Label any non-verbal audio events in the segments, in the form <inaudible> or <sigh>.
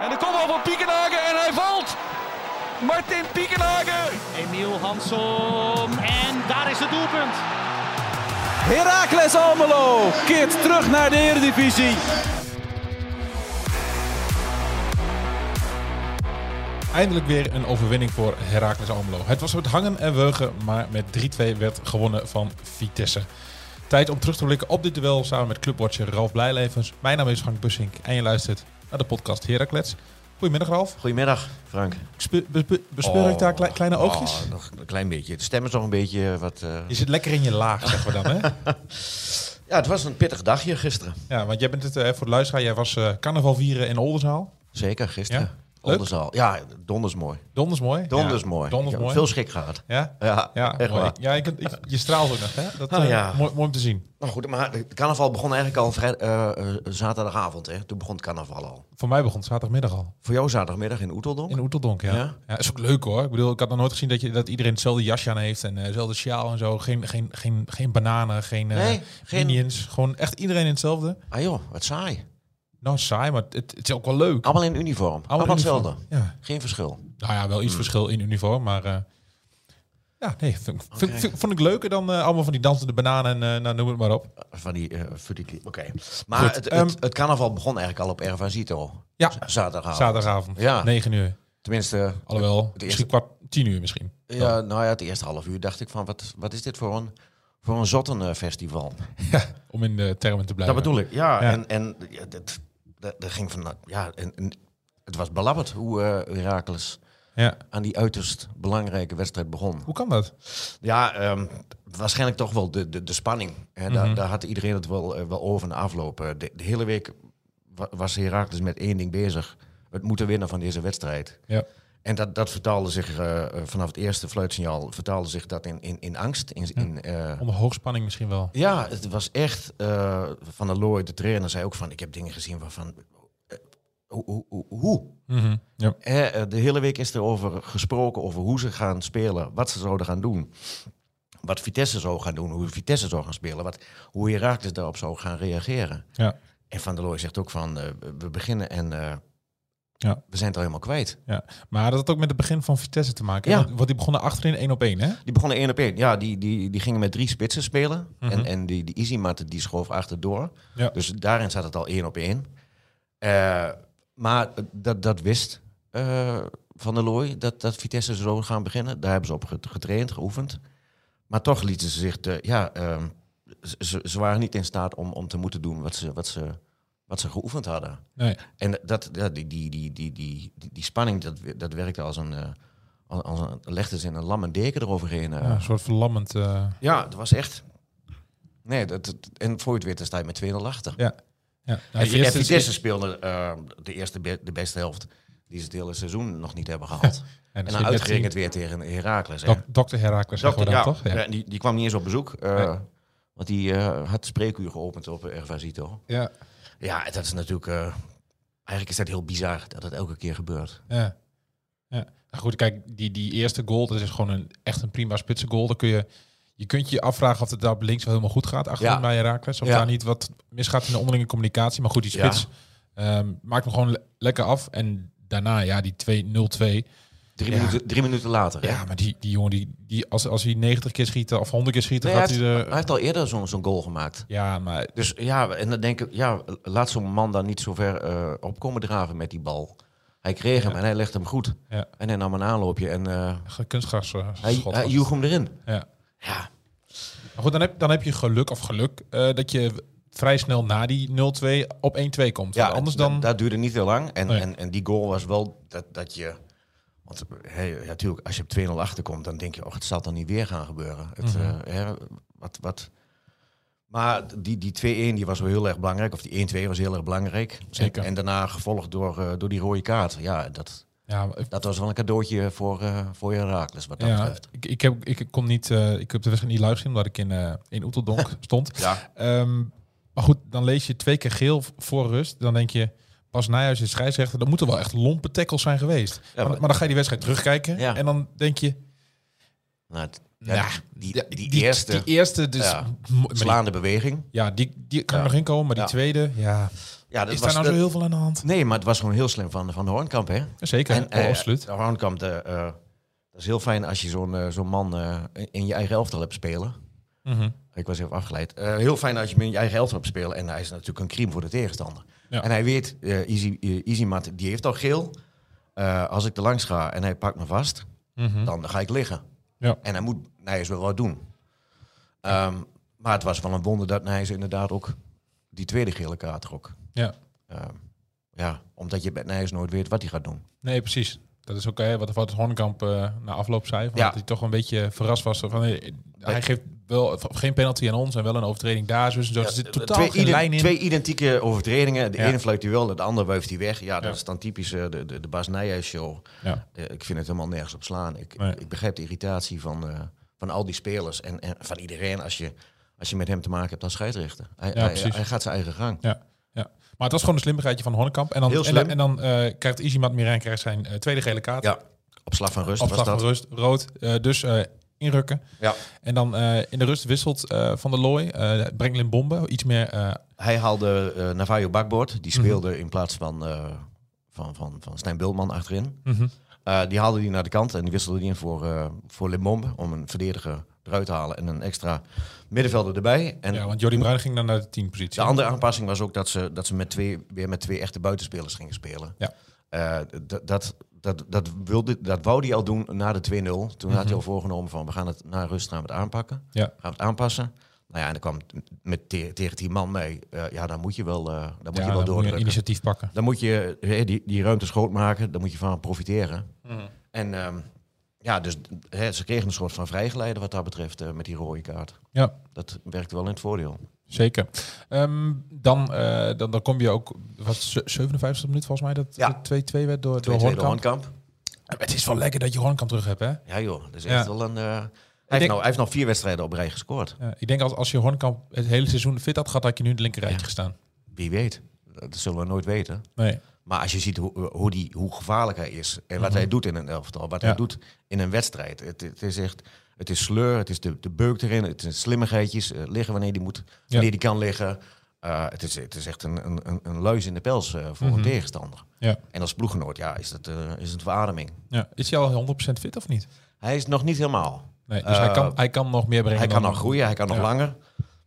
En de kopbal van Piekenhagen en hij valt. Martin Piekenhagen. Emiel Hansom. En daar is het doelpunt. Heracles Almelo keert terug naar de Eredivisie. Eindelijk weer een overwinning voor Heracles Almelo. Het was het hangen en wurgen, maar met 3-2 werd gewonnen van Vitesse. Tijd om terug te blikken op dit duel samen met clubwatcher Ralf Blijlevens. Mijn naam is Frank Bussink en je luistert naar de podcast Heracles. Goedemiddag Ralf. Goedemiddag, Frank. Spe- be- be- bespeur ik daar klei- kleine oogjes? Oh, nog een klein beetje. De stem is nog een beetje wat... eh, Je zit lekker in je laag, zeggen we dan, hè? <laughs> Ja, het was een pittig dagje gisteren. Ja, want jij bent het, eh, voor de luisteraar, jij was eh, carnaval vieren in Oldenzaal. Zeker, gisteren. Ja? Oldenzaal. Ja, donders mooi. Donders mooi. Donders Ja, mooi. Donders Ik mooi. Veel schik gehad. Ja? Ja, Ja, echt mooi. waar. Ja, je, kunt- je, straalt ook nog, hè? Dat, Oh, eh, ja. mooi, mooi om te zien. Nou goed, maar de carnaval begon eigenlijk al vrij, eh, eh, zaterdagavond. Hè? Toen begon het carnaval al. Voor mij begon het zaterdagmiddag al. Voor jou zaterdagmiddag in Oeteldonk? In Oeteldonk, ja. Ja? ja. is ook leuk hoor. Ik bedoel, ik had nog nooit gezien dat, je, dat iedereen hetzelfde jasje aan heeft en eh, hetzelfde sjaal en zo. Geen, geen, geen, geen bananen, geen, Nee, geen- minions. Gewoon echt iedereen in hetzelfde. Ah joh, wat saai. Nou, saai, maar het, het is ook wel leuk. Allemaal in uniform. Allemaal, hetzelfde. Ja. Geen verschil. Nou ja, wel iets verschil in uniform, maar... eh, ja, nee, vind, vind, vond ik leuker dan eh, allemaal van die dansende bananen en eh, nou, noem het maar op. Van die, die Oké. Maar Goed, het, het, ehm, het carnaval begon eigenlijk al op Ervasito. Ja. Zaterdagavond. Zaterdagavond, Ja. 9 uur. Tenminste, Alhoewel, eerste- misschien kwart, 10 uur misschien. Ja, nou ja, het eerste half uur dacht ik van, wat, wat is dit voor een, voor een zottenfestival? <laughs> Ja, om in de termen te blijven. Dat bedoel ik, ja. Ja. En, en ja, dat, dat ging van, nou, ja, en, en het was belabberd hoe eh Heracles Ja. aan die uiterst belangrijke wedstrijd begon. Hoe kan dat? Ja, ehm, waarschijnlijk toch wel de, de, de spanning. Hè. Daar, daar had iedereen het wel, eh, wel over de afloop. Eh, De, de hele week wa- was Heracles met één ding bezig. Het moeten winnen van deze wedstrijd. Ja. En dat, dat vertaalde zich eh, eh, vanaf het eerste fluitsignaal vertaalde zich dat in, in, in angst. In, in, eh, Onder hoogspanning misschien wel. ja, het was echt van der Looy, de trainer, zei ook van: ik heb dingen gezien waarvan. hoe? hoe? Mhm. Ja. De hele week is er over gesproken over hoe ze gaan spelen, wat ze zouden gaan doen. Wat Vitesse zou gaan doen, hoe Vitesse zou gaan spelen, wat, hoe Herakles daarop zou gaan reageren. Ja. En Van der Looy zegt ook van, we beginnen en Ja. we zijn het al helemaal kwijt. Ja, maar dat had ook met het begin van Vitesse te maken. Ja. Want die begonnen achterin één op één, hè? Die begonnen één op één. Ja, die, die, die gingen met drie spitsen spelen. Mhm. En, en die, die Easymat die schoof achterdoor. Ja. Dus daarin zat het al één op één. Eh, maar dat, dat wist eh, Van der Looy, dat, dat Vitesse zo gaan beginnen. Daar hebben ze op get- getraind, geoefend. Maar toch lieten ze zich... Ja, ehm, ze, ze waren niet in staat om, om te moeten doen wat ze, wat, ze, wat ze geoefend hadden. Nee. En dat, ja, die, die, die, die, die, die, spanning, dat, dat werkte als een... eh, als, als een, legde ze in een lamme deken eroverheen. eh. Ja, een soort verlammend... eh, Ja, het was echt. Nee, dat, dat- en voor je het weet, dan sta je met 2-0 achter. ja. Ja. en Nou, en is- Vitesse speelde de eerste be- de beste helft die ze het hele seizoen nog niet hebben gehaald. En, <laughs> en dan uitgerekend zien- weer tegen Heracles. hè. Dok- Dokter Herakles, we dan ja, toch? Ja. die, die kwam niet eens op bezoek. Nee. Want die had spreekuur geopend op Ervasito. Ja. Ja, dat is natuurlijk... eh, eigenlijk is dat heel bizar dat het elke keer gebeurt. Ja. ja. Nou goed, kijk, die, die eerste goal, dat is gewoon een, echt een prima spitse goal. Dan kun je, je kunt je afvragen of het daar op links wel helemaal goed gaat achterin Ja. bij Herakles. Of Ja. daar niet wat misgaat in de onderlinge communicatie. Maar goed, die Ja. spits ehm, maakt hem gewoon le- lekker af. En daarna, ja, die 2-0-2. Drie, Ja. minuten, drie minuten later. hè? Ja, maar die, die jongen, die, die, als, als hij 90 keer schiet of 100 keer schiet, dan Nee, hij, gaat heeft, hij hij heeft al eerder zo'n zo'n goal gemaakt. Ja, maar Dus ja, en dan denk ik, ja, laat zo'n man dan niet zo ver eh, op komen draven met die bal. Hij kreeg hem en hij legde hem goed. Ja. En hij nam een aanloopje en eh, kunstgras eh, hij, hij joeg hem erin. Ja. Ja, Maar goed, dan heb, dan heb je geluk of geluk eh, dat je vrij snel na die 0-2 op 1-2 komt. ja Want anders dat- dan... Dat, duurde niet heel lang. En, Nee. en, en die goal was wel dat, dat je... Want hey, ja, natuurlijk, als je op 2-0 achterkomt, dan denk je, oh, het zal dan niet weer gaan gebeuren. Het, Mhm. eh, hè, wat, wat. Maar die, die 2-1 die was wel heel erg belangrijk. Of die 1-2 was heel erg belangrijk. Zeker. En, en daarna gevolgd door, eh, door die rode kaart. Ja, dat, ja, dat was wel een cadeautje voor, eh voor Herakles wat dat ja, betreft. ik, ik, heb, ik kon niet, eh, ik heb de wedstrijd niet gezien omdat ik in, eh in Oeteldonk <laughs> stond. Ja. Ehm, maar goed, dan lees je twee keer geel voor rust. Dan denk je, pas Nijhuis is scheidsrechter, dat moeten wel echt lompe tackles zijn geweest. Ja, maar, maar- dan ga je die wedstrijd terugkijken Ja. en dan denk je, Nou, het- ja, die, die, eerste die eerste dus, slaande beweging. ja, die, die kan er nog in komen, maar die tweede, ja, Ja, dat Is was daar nou zo heel veel aan de hand? Nee, maar het was gewoon heel slim van, van de Hoornkamp, hè? Zeker, En, oh, eh, absoluut. De Hoornkamp, de, eh, dat is heel fijn als je zo'n eh, zo'n man in je eigen elftal hebt spelen. Mhm. Ik was even afgeleid. Eh, heel fijn als je in je eigen elftal hebt spelen. En hij is natuurlijk een crime voor de tegenstander. Ja. En hij weet, eh Easy, eh, Easy Mat, die heeft al geel. Als ik er langs ga en hij pakt me vast, Mhm. dan ga ik liggen. Ja. En hij moet Nijs wel wat doen. Ehm, maar het was wel een wonder dat Nijs inderdaad ook die tweede gele kaart trok. Ja. Ehm, ja, omdat je met Nijs nooit weet wat hij gaat doen. Nee, precies. Dat is ook hè, wat, wat Hornkamp eh na afloop zei. Van Ja. Dat hij toch een beetje verrast was. Van, eh, hij geeft wel geen penalty aan ons en wel een overtreding daar. Dus zo. er zit totaal twee, geen lijn in. twee identieke overtredingen. De Ja. ene fluit hij wel, de andere wuift hij weg. Ja, dat is dan typisch eh, de, de, de Bas Nijhuis show. Ja. Eh, ik vind het helemaal nergens op slaan. Ik, Nee. ik begrijp de irritatie van, eh, van al die spelers en, en van iedereen als je, als je met hem te maken hebt als scheidsrechter. Hij, hij, hij gaat zijn eigen gang. Ja, ja. Maar het was gewoon een slimmigheidje van Hornkamp. En dan, Heel en dan, slim. en dan eh, krijgt Izimat Miran krijgt zijn eh, tweede gele kaart. Ja, op slag van rust Op slag van rust, rood. eh, dus inrukken. Ja. En dan in de rust wisselt Van der Looy. eh brengt in Bombe. Iets meer... Hij haalde Navajo Bakboord. Mhm. Die speelde in plaats van, van, van, van Stijn Bultman achterin. mhm. Die haalde die naar de kant en die wisselde die in voor, voor Limbombe. Om een verdediger eruit te halen en een extra middenvelder erbij. En ja, want Jordi Bruin ging dan naar de teampositie. de andere aanpassing was ook dat ze, dat ze met twee, weer met twee echte buitenspelers gingen spelen. Ja. Eh, d- dat, dat, dat, wilde, dat wou hij al doen na de 2-0. Toen had hij al voorgenomen van we gaan het na rust gaan we het aanpakken. Ja. Gaan we het aanpassen. Nou ja, en dan kwam het met te- tegen tien man mee. Eh, ja, dan moet je wel, eh dan moet ja, je wel dan moet je doordrukken. initiatief pakken. Dan moet je die, die ruimtes groot maken. Dan moet je van profiteren. Mhm. En ehm, ja, dus hè, ze kregen een soort van vrijgeleide wat dat betreft eh, met die rode kaart. Ja, Dat werkte wel in het voordeel. zeker. Ehm, dan, eh, dan, dan kom je ook... Wat, ze- 57 minuut volgens mij dat Ja. het 2-2 werd door, door Hornkamp. Hoornkamp. Het is wel lekker dat je Hornkamp terug hebt, hè? Ja joh, dat is Ja. echt wel een... eh, hij, heeft nou, hij heeft nog vier wedstrijden op rij gescoord. Ja, ik denk als, als je Hornkamp het hele seizoen fit had gehad, had je nu in het linkerrijtje gestaan. Wie weet. Dat zullen we nooit weten. Nee. Maar als je ziet hoe, hoe, die, hoe gevaarlijk hij is en wat Mhm. hij doet in een elftal, wat Ja. hij doet in een wedstrijd. Het, het is echt, het is sleur, het is de, de beuk erin, het is slimmigheidjes, eh, liggen wanneer die moet, wanneer die kan liggen. Eh, het, is, het is echt een, een, een- een luis in de pels eh, voor Mhm. een tegenstander. Ja. En als ploeggenoot, ja, is het, eh, is het verademing. Ja. Is hij al 100% fit of niet? Hij is nog niet helemaal. Nee, dus hij, Eh, kan, hij kan nog meer brengen. Hij kan nog groeien, hij kan nog langer.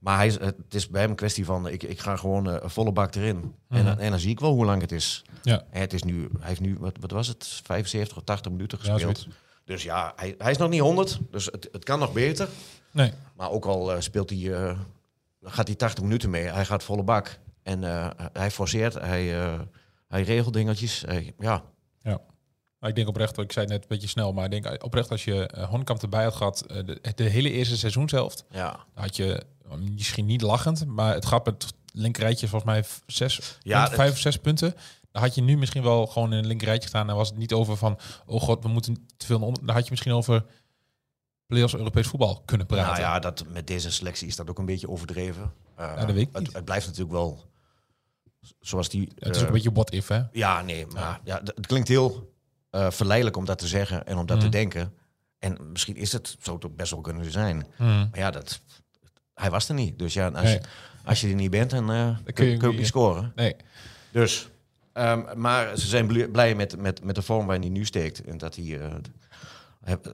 Maar hij is, het is bij hem een kwestie van, ik, ik ga gewoon eh, volle bak erin. en, Mhm. dan, en dan zie ik wel hoe lang het is. Ja. En het is nu, hij heeft nu, wat, wat was het, 75 of 80 minuten Ja, gespeeld. dus ja, hij, hij is nog niet 100, dus het, het kan nog beter. Nee. Maar ook al eh, speelt hij, eh, gaat hij 80 minuten mee, hij gaat volle bak. En hij forceert, hij, hij regelt dingetjes. Hij- ja, Maar ik denk oprecht, ik zei het net een beetje snel, maar ik denk oprecht als je uh, Hornkamp erbij had gehad, eh, de, de hele eerste seizoenshelft, ja. had je eh, misschien niet lachend, maar het gaat met linkerrijtje volgens mij zes, Ja, punt- het- vijf of zes punten. Dan had je nu misschien wel gewoon in een linkerrijtje gestaan. Dan was het niet over van, oh god, we moeten te veel. onder- Dan had je misschien over play-offs Europees voetbal kunnen praten. Nou ja, dat, met deze selectie is dat ook een beetje overdreven. Eh, dat weet ik het, niet. het blijft natuurlijk wel zoals die... het is eh, ook een beetje what if, hè? Ja, nee, maar ja. het klinkt heel eh, verleidelijk om dat te zeggen en om dat te denken. En misschien is het, het ook best wel kunnen zijn. Hmm. Maar ja, dat, hij was er niet. Dus ja, als, Nee. je, als je er niet bent, dan, eh, kun, kun je je, kun je ook niet- scoren. Nee. Dus, ehm, maar ze zijn bl- blij met, met, met de vorm waarin hij nu steekt. En dat hij... eh,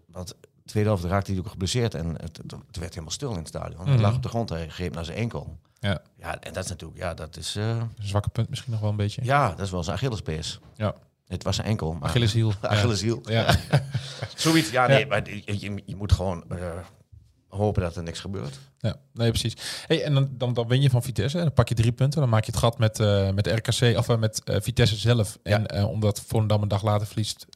want de tweede helft raakte hij ook geblesseerd. En het, het, werd helemaal stil in het stadion. Hij Mhm. lag op de grond, hij greep naar zijn enkel. Ja, Ja, en dat is natuurlijk... Ja, dat is, een zwakke punt misschien nog wel een beetje. ja, dat is wel zijn Achillespees. Ja. Het was zijn enkel. Maar Achilleshiel. <laughs> Achilleshiel. Ja. <laughs> Zoiets, ja, nee, Ja. maar je, je, je moet gewoon eh, hopen dat er niks gebeurt. Ja, nee, precies. Hey, en dan, dan, dan win je van Vitesse. Dan pak je drie punten. Dan maak je het gat met, eh met RKC of eh, met Vitesse zelf. En omdat Volendam een dag later verliest,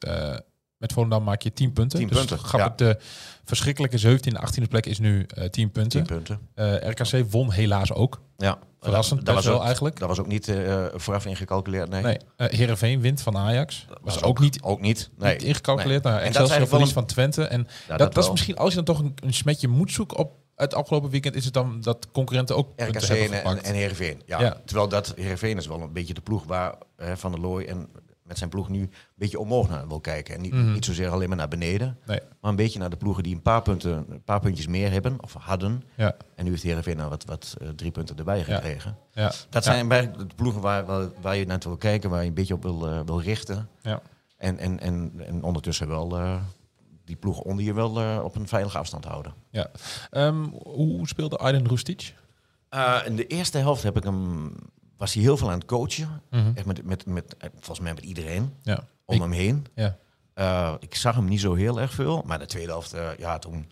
met Volendam maak je tien punten. 10 dus punten, Gaat ja. het de verschrikkelijke 17e, 18e plek is nu eh 10 punten. 10 punten. Eh, RKC won helaas ook. Ja. Verrassend, dat, was wel ook, eigenlijk. Dat was ook niet eh, vooraf ingecalculeerd, nee. Nee, Heerenveen wint van Ajax. Dat was ook niet, Ook niet. Nee. niet ingecalculeerd. Nee. Nou, En dat is verlies van Twente. En Ja, dat, dat, is misschien, als je dan toch een, een smetje moet zoeken op het afgelopen weekend, is het dan dat concurrenten ook punten RKC en, en, gepakt. en Heerenveen. Ja. Ja. Terwijl dat Heerenveen is wel een beetje de ploeg waar eh, Van der Looy en met zijn ploeg nu een beetje omhoog naar wil kijken. En niet, Mhm. niet zozeer alleen maar naar beneden, Nee. maar een beetje naar de ploegen die een paar, punten, een paar puntjes meer hebben of hadden. Ja, En nu heeft Heerenveen nou wat, wat eh, drie punten erbij gekregen. ja. Dat Ja. zijn bij de ploegen waar, waar, waar je naar wil kijken, waar je een beetje op wil, eh, wil richten. Ja. En, en, en, en ondertussen wel eh, die ploegen onder je wel eh, op een veilige afstand houden. ja. Ehm, hoe speelde Aydin Rustic? Eh, in de eerste helft heb ik hem, was hij heel veel aan het coachen. Mhm. Echt met, met, met, eh, volgens mij met iedereen Ja. om Ik- hem heen. Ja. Eh, ik zag hem niet zo heel erg veel. Maar de tweede helft, eh, ja, toen...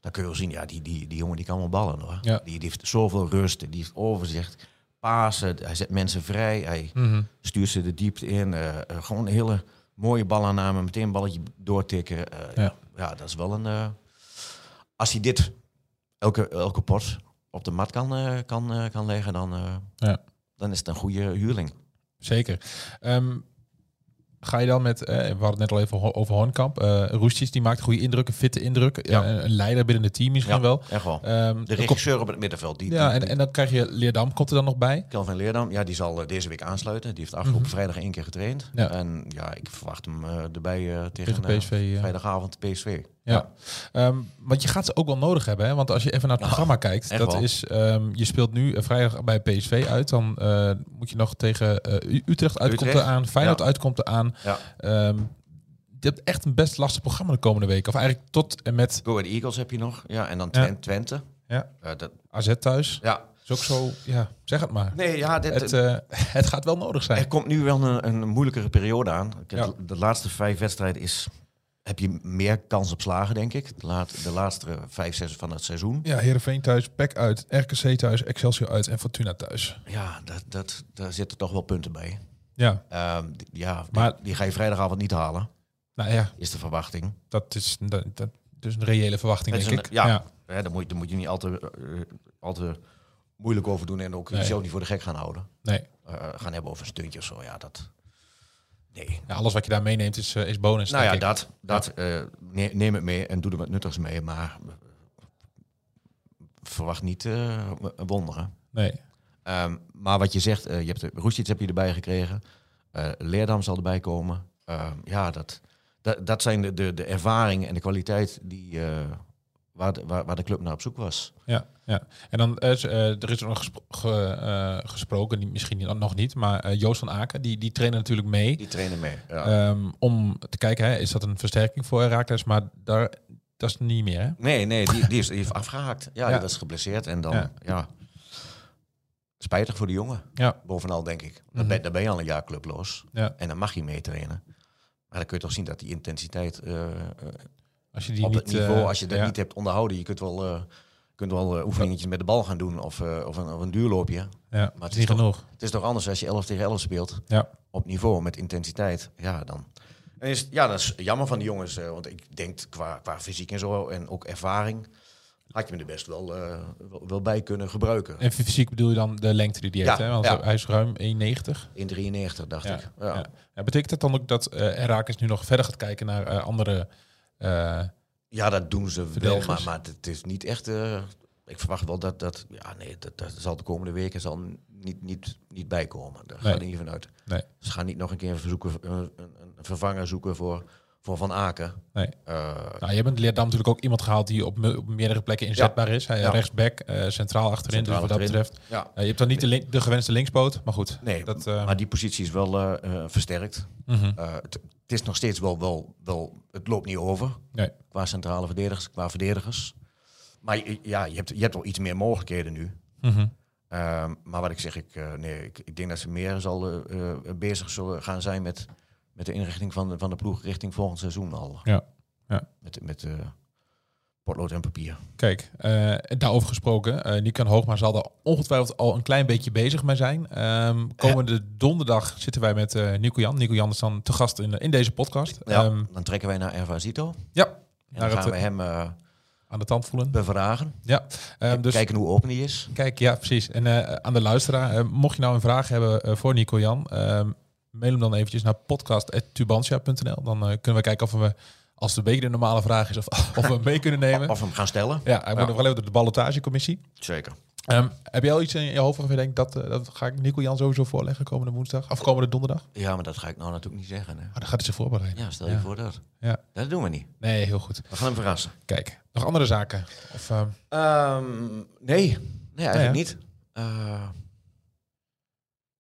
Dan kun je wel zien, ja, die, die, die jongen die kan wel ballen hoor. Ja. Die, die heeft zoveel rust, die heeft overzicht. Pasen, hij zet mensen vrij, hij Mhm. stuurt ze de diepte in. gewoon een hele mooie balaanname, meteen een balletje doortikken. Ja. ja. dat is wel een... als hij dit elke, elke pot op de mat kan, kan, kan leggen, dan, Ja. Dan is het een goede huurling. Zeker. Ehm, ga je dan met, eh, we hadden het net al even over Hornkamp. eh Roestic, die maakt goede indrukken, fitte indrukken. Ja. Ja. een, leider binnen het team misschien Ja, wel. Echt wel. Ehm, De komt- regisseur op het middenveld. Die, ja, die- en, en dan krijg je Leerdam, komt er dan nog bij. Kelvin Leerdam, ja, die zal eh, deze week aansluiten. Die heeft afgelopen Mhm. vrijdag één keer getraind. Ja. En ja, ik verwacht hem eh, erbij eh, tegen, Tegen eh, PSV. vrijdagavond PSV. Ja. Ehm, want je gaat ze ook wel nodig hebben. Hè? Want als je even naar het programma kijkt, dat wel. is, ehm, je speelt nu eh, vrijdag bij PSV uit. Dan eh, moet je nog tegen eh, Utrecht uitkomt Utrecht. eraan, Feyenoord uitkomt eraan. Ja. Ehm, je hebt echt een best lastig programma de komende weken. Of eigenlijk tot en met Go Ahead Eagles heb je nog. Ja, en dan Twente. Ja. Eh, dat, AZ thuis. ja. Is ook zo, ja, zeg het maar. Nee, ja, dit, Het, eh, <laughs> het gaat wel nodig zijn. er komt nu wel een, een moeilijkere periode aan. Ja. de, de laatste vijf wedstrijden is, heb je meer kans op slagen, denk ik. De, laat, de laatste vijf, zes van het seizoen. Ja, Heerenveen thuis, PEC uit, RKC thuis, Excelsior uit en Fortuna thuis. Ja, dat, dat, daar zitten toch wel punten bij. Ja, Ehm, die- ja, Maar- die ga je vrijdagavond niet halen, nou ja, is de verwachting. dat is, dat, dat is een reële verwachting, Dat denk een- ik. ja. Ja, daar, moet je, daar moet je niet al te, eh, al te moeilijk over doen en ook Nee. jezelf niet voor de gek gaan houden. Nee. Eh, gaan hebben over een stuntje of zo, ja, dat... Nee. Ja, alles wat je daar meeneemt is, eh, is bonus, Nou ja, ik. dat, dat eh, ne- neem het mee en doe er wat nuttigs mee, maar eh, verwacht niet eh, een wonder. hè. Nee. Ehm, maar wat je zegt, eh, je hebt de Roestic heb je erbij gekregen, Eh Leerdam zal erbij komen. Ehm, ja, dat, dat, dat zijn de, de, de ervaringen en de kwaliteit die, eh, waar, de, waar, waar de club naar op zoek was. Ja, ja. En dan, is, er is ook nog gespro- ge- gesproken, die, misschien niet- nog niet, maar Joost van Aken, die, die trainen natuurlijk mee. Die trainen mee. Ja. ehm, om te kijken, hè, is dat een versterking voor Herakles? Maar daar, dat is niet meer, hè? Nee, nee, die, die, is, die heeft afgehaakt. Ja, Ja. die was geblesseerd. En dan, Ja. ja. Spijtig voor de jongen, Ja. bovenal denk ik. Dan, Mhm. ben, je al een jaar clubloos. ja. En dan mag je meetrainen. Maar dan kun je toch zien dat die intensiteit eh, eh, Als je die op niet, het niveau, eh, als je dat ja. niet hebt onderhouden, je kunt wel, eh, kunt wel oefeningetjes met de bal gaan doen of, of, een, of een duurloopje. Ja, Maar het is niet toch- genoeg. Het is toch anders als je 11 tegen 11 speelt Ja. op niveau met intensiteit. Ja, dan. En is, ja, dat is jammer van die jongens. want ik denk qua, qua fysiek en zo en ook ervaring. Had je hem er best wel, eh, wel, wel bij kunnen gebruiken. En fysiek bedoel je dan de lengte die heeft, Ja, hè? Want ja. hij is ruim 1,90. In 93 dacht Ja, ik. Ja. betekent dat dan ook dat eh Herakles nu nog verder gaat kijken naar eh, andere... Ja, dat doen ze wel, maar, maar het is niet echt... ik verwacht wel dat dat... Ja, nee, dat, dat zal de komende weken zal niet, niet, niet bijkomen. Daar Nee. gaat er niet vanuit. Nee. Ze gaan niet nog een keer verzoeken, een, een, een vervanger zoeken voor, voor Van Aken. Nee. Eh, nou, je hebt Leerdam natuurlijk ook iemand gehaald die op, me- op meerdere plekken inzetbaar is. Hij Ja. rechtsback, eh, centraal achterin. Centraal dus wat dat betreft. ja. Eh, je hebt dan niet de, de gewenste linkspoot, maar goed. Nee, Dat, maar die positie is wel versterkt. mhm. Het, is nog steeds wel, wel, wel... Het loopt niet over Nee. qua centrale verdedigers, qua verdedigers. Maar ja, je hebt, je hebt wel iets meer mogelijkheden nu. Mhm. Ehm, maar wat ik zeg, ik, nee, ik, ik denk dat ze meer zal, bezig zullen gaan zijn met, met de inrichting van de, van de ploeg richting volgend seizoen al. Ja, ja. Met, met eh, potlood en papier. Kijk, eh, daarover gesproken. eh Nikan Hoogma zal daar ongetwijfeld al een klein beetje bezig mee zijn. Ehm, komende donderdag zitten wij met Nico Jan. Nico Jan is dan te gast in, in deze podcast. Ja, Ehm, dan trekken wij naar Erva Zito. ja, En dan het, gaan we hem aan de tand voelen. bevragen. Ja, ehm, dus Kijken hoe open hij is. Kijk, ja, precies. En aan de luisteraar, mocht je nou een vraag hebben voor Nico Jan, mail hem dan eventjes naar podcast.tubantia.nl. Dan eh, kunnen we kijken of we, als een beetje de normale vraag is, of, of we hem mee kunnen <laughs> nemen. Of hem gaan stellen. Ja, hij moet Ja. nog wel even door de ballotagecommissie. Zeker. Ehm, heb jij al iets in je hoofd waarvan je denkt, dat, eh, dat ga ik Nico Jan sowieso voorleggen komende woensdag? Of komende donderdag? Ja, maar dat ga ik nou natuurlijk niet zeggen. Hè. Oh, dan gaat hij zich voorbereiden. Ja, stel je Ja. voor dat. Ja. Dat doen we niet. Nee, heel goed. We gaan hem verrassen. Kijk, nog andere zaken? Of, ehm, Ehm, nee. nee, eigenlijk ja? niet. Eh,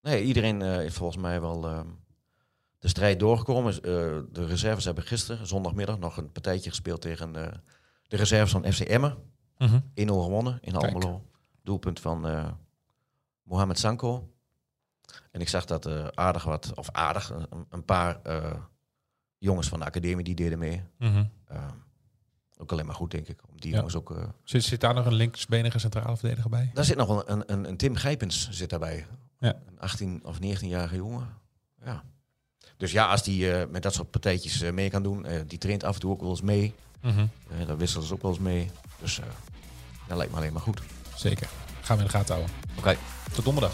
nee, iedereen eh, heeft volgens mij wel ehm, de strijd doorgekomen. Eh, de reserves hebben gisteren, zondagmiddag, nog een partijtje gespeeld tegen eh, de reserves van FC Emmen. mhm. 1-0 gewonnen in Kijk. Almelo. Doelpunt van Mohamed Sanko. En ik zag dat aardig wat, of aardig, een, een paar jongens van de academie die deden mee. Mhm. Eh, ook alleen maar goed, denk ik. Om die Ja. jongens ook... Zit, zit daar nog een linksbenige centrale verdediger bij? daar zit nog een, een, een Tim Gijpens zit daarbij. Ja. Een 18 of 19-jarige jongen. Ja. Dus ja, als die eh, met dat soort partijtjes eh, mee kan doen. eh, die traint af en toe ook wel eens mee. Mhm. Eh daar wisselen ze ook wel eens mee. Dus dat lijkt me alleen maar goed. Zeker. Gaan we in de gaten houden. Oké. Tot donderdag.